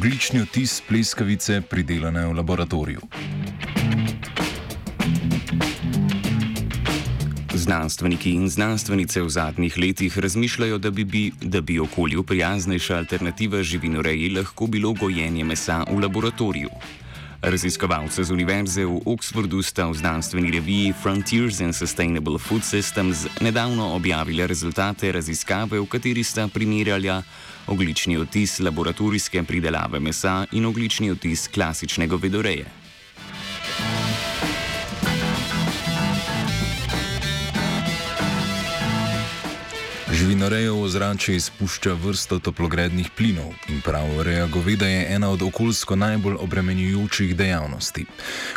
Oglični otis pleskavice pridelane v laboratoriju. Znanstveniki in znanstvenice v zadnjih letih razmišljajo, da bi, bi, da bi okolju prijaznejša alternativa živinoreji lahko bilo gojenje mesa v laboratoriju. Raziskovalce z Univerze v Oxfordu sta v znanstveni reviji Frontiers in Sustainable Food Systems nedavno objavili rezultate raziskave, v kateri sta primerjali oglični odtis laboratorijske pridelave mesa in oglični odtis klasične govedoreje. Živinoreja v ozračje izpušča vrsto toplogrednih plinov in prav reja goveda je ena od okoljsko najbolj obremenjujočih dejavnosti.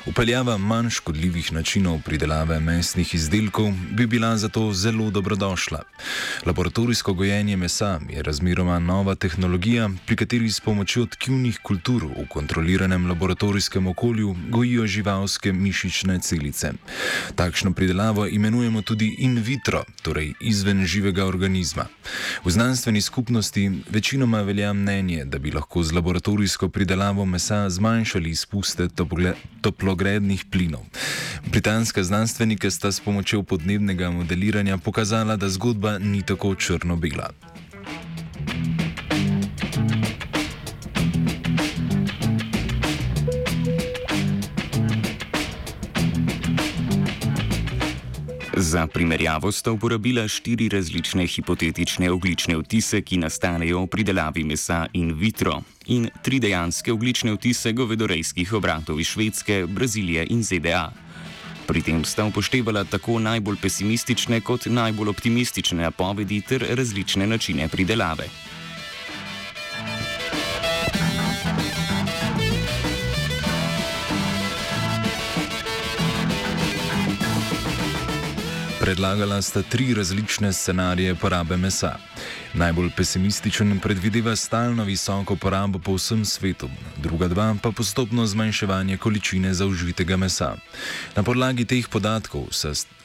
Upeljava manj škodljivih načinov pridelave mesnih izdelkov bi bila zato zelo dobrodošla. Laboratorijsko gojenje mesa je razmeroma nova tehnologija, pri kateri s pomočjo tkivnih kultur v kontroliranem laboratorijskem okolju gojijo živalske mišične celice. Takšno pridelavo imenujemo tudi in vitro, torej izven živega organizma organizma. V znanstveni skupnosti večinoma velja mnenje, da bi lahko z laboratorijsko pridelavo mesa zmanjšali izpuste toplogrednih plinov. Britanska znanstvenika sta s pomočjo podnebnega modeliranja pokazala, da zgodba ni tako črno-bela. Za primerjavo sta uporabila štiri različne hipotetične oglične vtise, ki nastanejo v pridelavi mesa in vitro, in tri dejanske oglične vtise govedorejskih obratov iz Švedske, Brazilije in ZDA. Pri tem sta upoštevala tako najbolj pesimistične kot najbolj optimistične napovedi ter različne načine pridelave. Predlagala sta tri različne scenarije porabe mesa. Najbolj pesimističen predvideva stalno visoko porabo po vsem svetu, druga dva pa postopno zmanjševanje količine zaužitega mesa. Na podlagi teh podatkov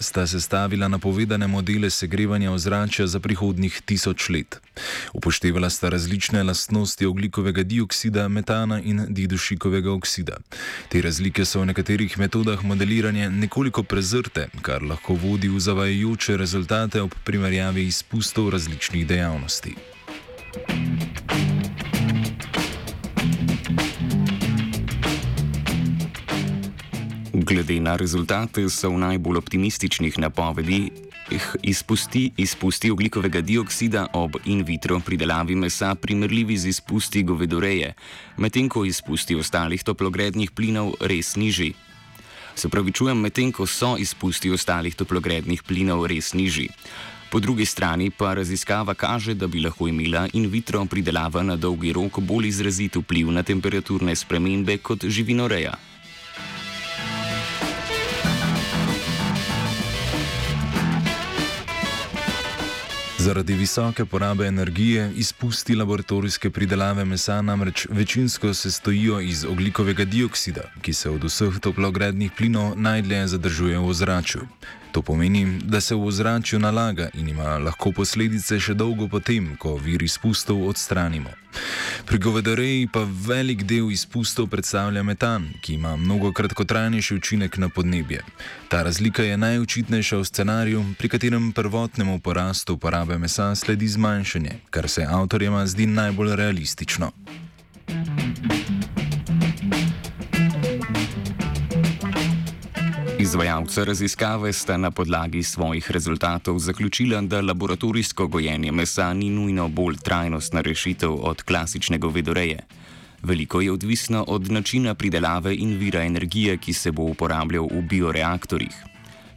sta sestavila napovedane modele segrevanja ozračja za prihodnih tisoč let. Upoštevala sta različne lastnosti oglikovega dioksida, metana in didušikovega oksida. Te razlike so v nekaterih metodah modeliranja nekoliko prezrte, kar lahko vodi v zavajajoče rezultate ob primerjavi izpustov različnih dejavnosti. Glede na rezultate so v najbolj optimističnih napovedih izpusti, izpusti oglikovega dioksida ob in vitro pridelavi mesa primerljivi z izpusti govedoreje, medtem ko izpusti ostalih toplogrednih plinov res nižji. Se pravi, čujem, medtem ko so izpusti ostalih toplogrednih plinov res nižji. Po drugi strani pa raziskava kaže, da bi lahko imela in vitro pridelava na dolgi rok bolj izrazit vpliv na temperaturne spremembe kot živinoreja. Zaradi visoke porabe energije izpusti laboratorijske pridelave mesa namreč večinsko sestojijo iz oglikovega dioksida, ki se od vseh toplogrednih plinov najdlje zadržuje v ozračju. To pomeni, da se v ozračju nalaga in ima lahko posledice še dolgo potem, ko vir izpustov odstranimo. Pri govedoreji pa velik del izpustov predstavlja metan, ki ima mnogo kratkotrajnejši učinek na podnebje. Ta razlika je najočitnejša v scenariju, pri katerem prvotnemu porastu uporabe mesa sledi zmanjšanje, kar se avtorjema zdi najbolj realistično. Izvajalca raziskave sta na podlagi svojih rezultatov zaključila, da laboratorijsko gojenje mesa ni nujno bolj trajnostna rešitev od klasične govedoreje. Veliko je odvisno od načina pridelave in vira energije, ki se bo uporabljal v bioreaktorjih.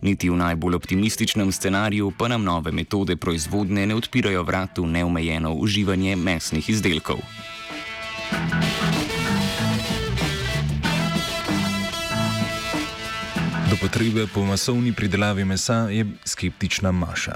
Niti v najbolj optimističnem scenariju pa nam nove metode proizvodne ne odpirajo vratu neomejeno uživanje mesnih izdelkov. Do potrebe po masovni pridelavi mesa je skeptična Maša.